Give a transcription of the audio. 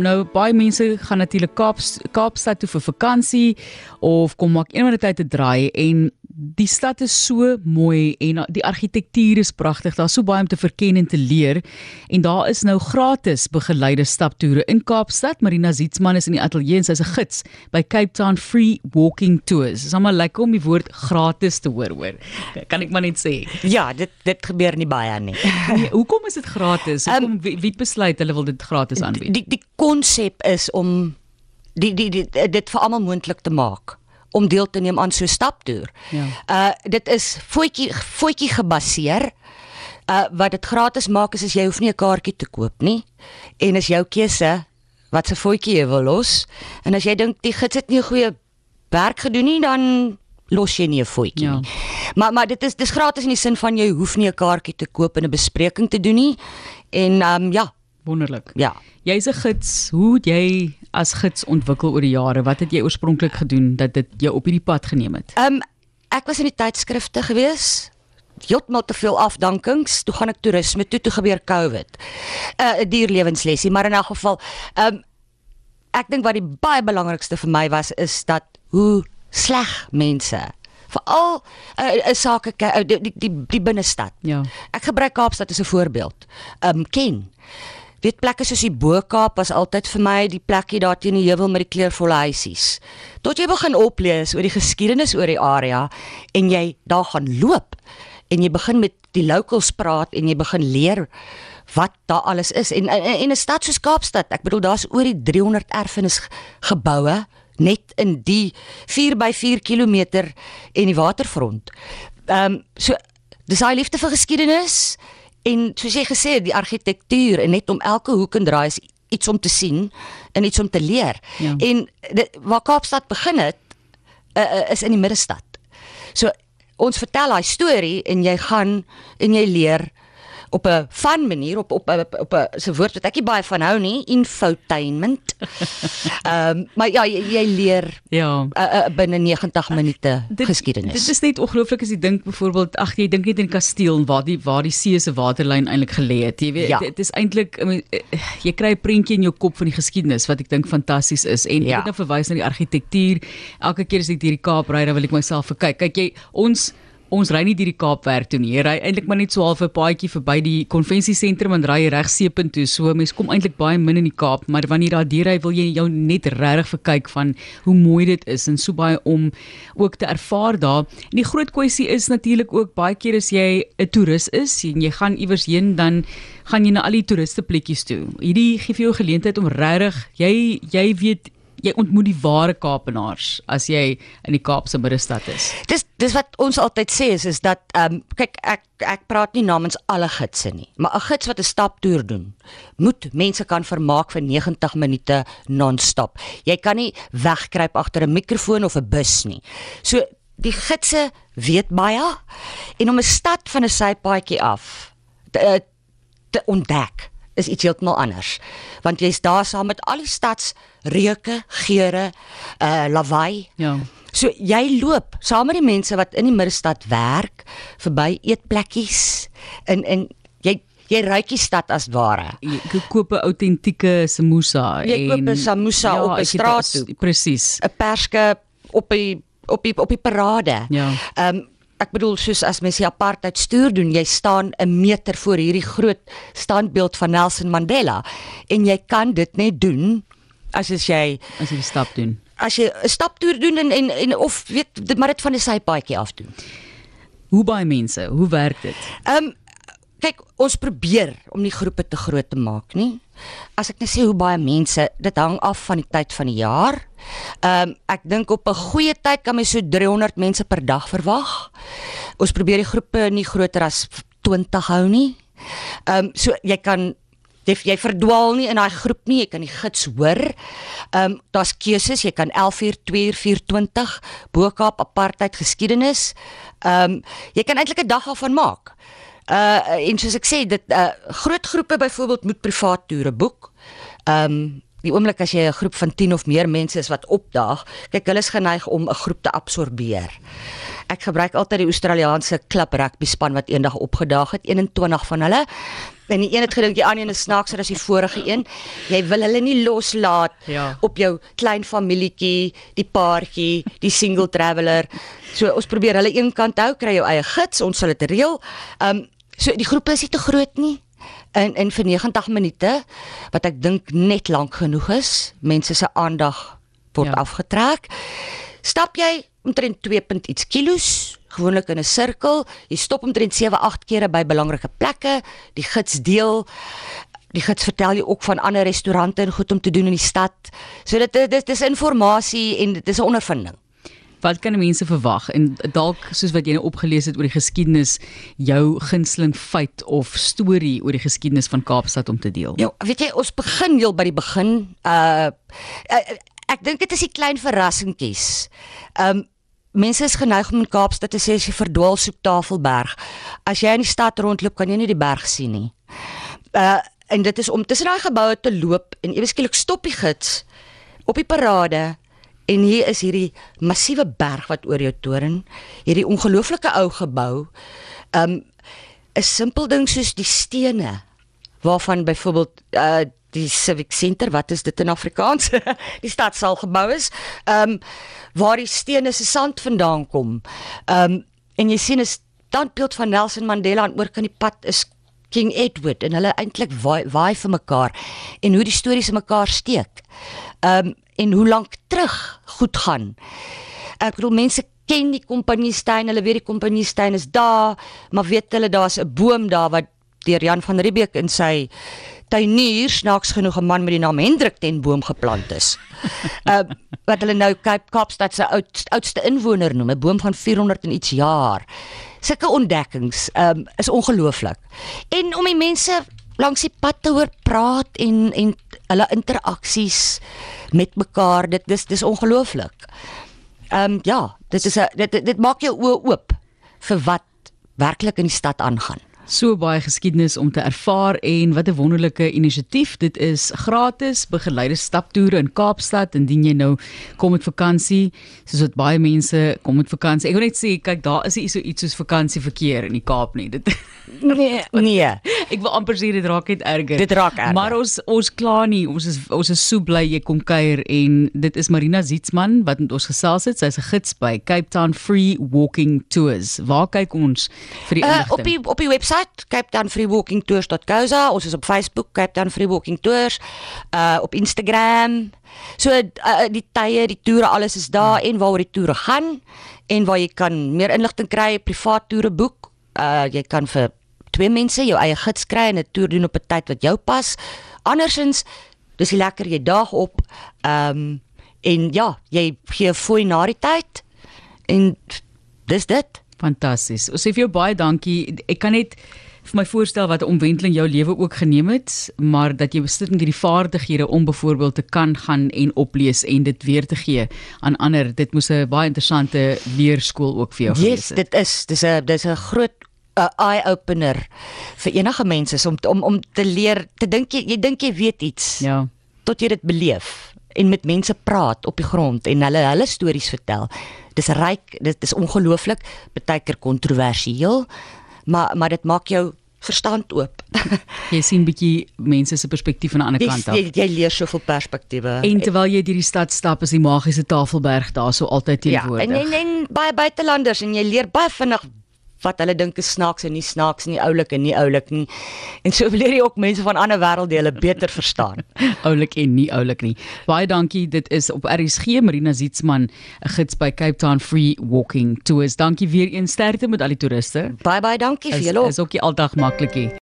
Nou baie mense gaan natuurlik Kaap Kaapstad toe vir vakansie of kom maak eendag 'n tyd 'n draai en die stad is so mooi en die argitektuur is pragtig. Daar's so baie om te verken en te leer. En daar is nou gratis begeleide staptoere in Kaapstad. Marina Zietsman is in die ateljee en sy's 'n gids by Cape Town Free Walking Tours. Dit is almal lekker om die woord gratis te hoor, hoor. Kan ek maar net sê. Ja, dit dit gebeur nie baie nie. Nee, hoekom is dit gratis? Hoekom um, wie, wie besluit hulle wil dit gratis aanbied? Die die konsep is om die die, die dit vir almal moontlik te maak om deel te neem aan so 'n staptoer. Ja. Uh dit is voetjie voetjie gebaseer. Uh wat dit gratis maak is as jy hoef nie 'n kaartjie te koop nie en is jou keuse wat se voetjie jy wil los. En as jy dink die gids het nie 'n goeie werk gedoen nie, dan los jy nie 'n voetjie ja. nie. Maar maar dit is dis gratis in die sin van jy hoef nie 'n kaartjie te koop en 'n bespreking te doen nie. En ehm um, ja, wonderlik. Ja. Jy's 'n gids. Hoe het jy as gids ontwikkel oor die jare? Wat het jy oorspronklik gedoen dat dit jou op hierdie pad geneem het? Ehm um, ek was in die tydskrifte gewees. Heeltemal te veel afdankings. Toe gaan ek toerisme toe toe gebeur COVID. 'n uh, Dier lewenslesie, maar in elk geval ehm um, ek dink wat die baie belangrikste vir my was is dat hoe sleg mense veral 'n uh, uh, sake uh, die die die, die binnestad. Ja. Ek gebruik Kaapstad as 'n voorbeeld. Ehm um, ken weet plekke soos die Bo-Kaap was altyd vir my die plekkie daar teen die heuwel met die kleurvolle huisies. Tot jy begin oplees oor die geskiedenis oor die area en jy daar gaan loop en jy begin met die locals praat en jy begin leer wat daar alles is en in 'n stad soos Kaapstad, ek bedoel daar's oor die 300 erfenis geboue net in die 4 by 4 km en die waterfront. Ehm um, so dis daai liefde vir geskiedenis En soos jy gesê het, die argitektuur en net om elke hoek en draai is iets om te sien en iets om te leer. Ja. En dit, waar Kaapstad begin het, uh, uh, is in die middestad. So ons vertel daai storie en jy gaan en jy leer op 'n fun manier op op op, op 'n se woord wat ek nie baie van hou nie, infotainment. Ehm um, maar ja, jy, jy leer ja uh, uh, binne 90 minute dit, geskiedenis. Dit is net ongelooflik as jy dink byvoorbeeld ag jy dink net in kasteel waar die waar die see se waterlyn eintlik gelê het. Jy weet ja. dit is eintlik jy kry 'n prentjie in jou kop van die geskiedenis wat ek dink fantasties is en ja. ek het nou verwys na die argitektuur. Elke keer as ek deur die Kaap ry, dan wil ek myself verkyk. Kyk jy ons ons ry nie deur die Kaap werk toe nie. Jy ry eintlik maar net so half 'n paadjie verby die konvensiesentrum en ry reg seepunt toe. So mense kom eintlik baie min in die Kaap, maar wanneer daar ry, wil jy jou net regtig verkyk van hoe mooi dit is en so baie om ook te ervaar daar. En die groot kwessie is natuurlik ook baie keer as jy 'n toerist is en jy gaan iewers heen dan gaan jy na al die toeristepletjies toe. Hierdie gee vir jou geleentheid om regtig jy jy weet jy ontmoet die ware Kaapenaars as jy in die Kaapse middestad is. Dis dis wat ons altyd sê is is dat ehm um, kyk ek ek praat nie namens alle gidse nie, maar 'n gids wat 'n staptoer doen, moet mense kan vermaak vir 90 minute non-stop. Jy kan nie wegkruip agter 'n mikrofoon of 'n bus nie. So die gidse weet baie en om 'n stad van 'n sypaadjie af te, te ontdek is iets heeltemal anders. Want jy's daar saam met al die stads reuke, geure, uh lawaai. Ja. So jy loop saam met die mense wat in die middestad werk, verby eetplekkies in in jy jy ruik die stad as ware. Jy koop 'n autentieke samosa en jy koop 'n samosa ja, op 'n straat. Presies. 'n Perske op die op die op die parade. Ja. Ehm um, ek bedoel soos as mens die apartheid stoer doen, jy staan 'n meter voor hierdie groot standbeeld van Nelson Mandela en jy kan dit net doen as as jy as jy 'n stap doen. As jy 'n staptoer doen en, en en of weet dit maar dit van 'n sypaadjie af doen. Hoe baie mense, hoe werk dit? Ehm um, kyk, ons probeer om die groepe te groot te maak, nie? As ek net sê hoe baie mense, dit hang af van die tyd van die jaar. Ehm um, ek dink op 'n goeie tyd kan mens so 300 mense per dag verwag. Ons probeer die groepe nie groter as 20 hou nie. Ehm um, so jy kan jy, jy verdwaal nie in daai groep nie, jy kan die gids hoor. Ehm um, daar's keuses, jy kan 11 uur, 2 uur, 4:20 Bokaap apartheid geskiedenis. Ehm um, jy kan eintlik 'n dag daarvan maak. Uh en soos ek sê, dit uh groot groepe byvoorbeeld moet privaat toere boek. Um, die oomblik as jy 'n groep van 10 of meer mense is wat opdaag, kyk hulle is geneig om 'n groep te absorbeer. ek gebruik altyd die Australiese klub rugby span wat eendag opgedaag het, 21 van hulle. En die een het gedink die ander een is snaakser as die vorige een. Jy wil hulle nie loslaat ja. op jou klein familietjie, die paartjie, die single traveller. So ons probeer hulle een kant hou, kry jou eie gids, ons sal dit reël. Um so die groepe is nie te groot nie. En en vir 90 minute wat ek dink net lank genoeg is, mense se aandag word ja. afgetrek. Stap jy omtrent 2. iets kilos gewoonlik in 'n sirkel. Jy stop omtrent 7-8 kere by belangrike plekke. Die gids deel die gids vertel jy ook van ander restaurante en goed om te doen in die stad. So dit dit dis inligting en dit is 'n ondervinding. Wat kan mense verwag en dalk soos wat jy nou opgelees het oor die geskiedenis jou gunsteling feit of storie oor die geskiedenis van Kaapstad om te deel? Ja, weet jy, ons begin heel by die begin. Uh, uh ek dink dit is die klein verrassingkies. Um mense is geneig om in Kaapstad te sê as jy verdwaal soek Tafelberg. As jy in die stad rondloop, kan jy nie die berg sien nie. Uh en dit is om tussen daai geboue te loop en ewe skielik stop die gids op die parade en hier is hierdie massiewe berg wat oor jou toren, hierdie ongelooflike ou gebou. Um 'n simpel ding soos die stene waarvan byvoorbeeld uh die civic center wat is dit in Afrikaans die stadsaal gebou is um, waar die stene se sand vandaan kom um, en jy sien 'n standbeeld van Nelson Mandela aan oor kan die pad is King Edward en hulle eintlik waai, waai vir mekaar en hoe die stories mekaar steek um, en hoe lank terug goed gaan ek bedoel mense ken die kompaniestein hulle weet die kompaniestein is daar maar weet hulle daar's 'n boom daar wat deur Jan van Riebeeck in sy tuinier snaaks genoeg 'n man met die naam Hendrik ten boom geplant is. Uh wat hulle nou Cape Kaapstad se oud, oudste inwoner noem, 'n boom van 400 en iets jaar. Sulke ontdekkings um is ongelooflik. En om die mense langs die pad te hoor praat en en hulle interaksies met mekaar, dit dis dis ongelooflik. Um ja, dit is 'n dit, dit dit maak jou oë oop vir wat werklik in die stad aangaan so baie geskiedenis om te ervaar en wat 'n wonderlike inisiatief. Dit is gratis begeleide staptoere in Kaapstad indien jy nou kom met vakansie, soos wat baie mense kom met vakansie. Ek wil net sê, kyk, daar is nie so iets soos vakansieverkeer in die Kaap nie. Dit nee, nee. Ek wil amper sê dit raak net erger. Dit raak erger. Maar ons ons kla nie. Ons is ons is so bly jy kom kuier en dit is Marina Zietsman wat met ons gesels het. Sy's 'n gids by Cape Town Free Walking Tours. Waar kyk ons vir die inligting? Uh, op die op die webwerf webwerf Cape Town Free Walking Tours.co.za. Ons is op Facebook Cape Town Free Walking Tours. Uh op Instagram. So uh, die tye, die toere, alles is daar hmm. en waaroor die toere gaan en waar jy kan meer inligting kry, privaat toere boek. Uh jy kan vir twee mense jou eie gids kry en 'n toer doen op 'n tyd wat jou pas. Andersins, dis lekker jy daag op. Um en ja, jy gee fooi na die tyd en dis dit. Fantasties. Ons sê vir jou baie dankie. Ek kan net vir my voorstel wat 'n omwenteling jou lewe ook geneem het, maar dat jy besit met hierdie vaardighede om byvoorbeeld te kan gaan en oplees en dit weer te gee aan ander. Dit moes 'n baie interessante leerskool ook vir jou yes, gewees het. Yes, dit is. Dis 'n dis 'n groot 'n eye opener vir enige mense om om om te leer te dink jy jy dink jy weet iets. Ja. Tot jy dit beleef en met mense praat op die grond en hulle hulle stories vertel. Dis ryk, dit is ongelooflik, baie keer kontroversieel, maar maar dit maak jou verstand oop. jy sien bietjie mense se perspektief aan 'n ander kant af. Jy, jy leer soveel perspektiewe. En terwyl jy deur die stad stap, is die magiese Tafelberg daar so altyd teenwoordig. Ja, en en, en baie buitelanders en jy leer baie vinnig wat hulle dink is snaaks en nie snaaks nie, oulik en nie oulik nie. En so leer jy ook mense van ander wêrelddele beter verstaan. oulik en nie oulik nie. Baie dankie. Dit is op RSG Marina Zietsman, 'n gids by Cape Town Free Walking Tours. Dankie weer eens sterkte met al die toeriste. Baie baie dankie vir julle. Is ook nie aldag maklik nie.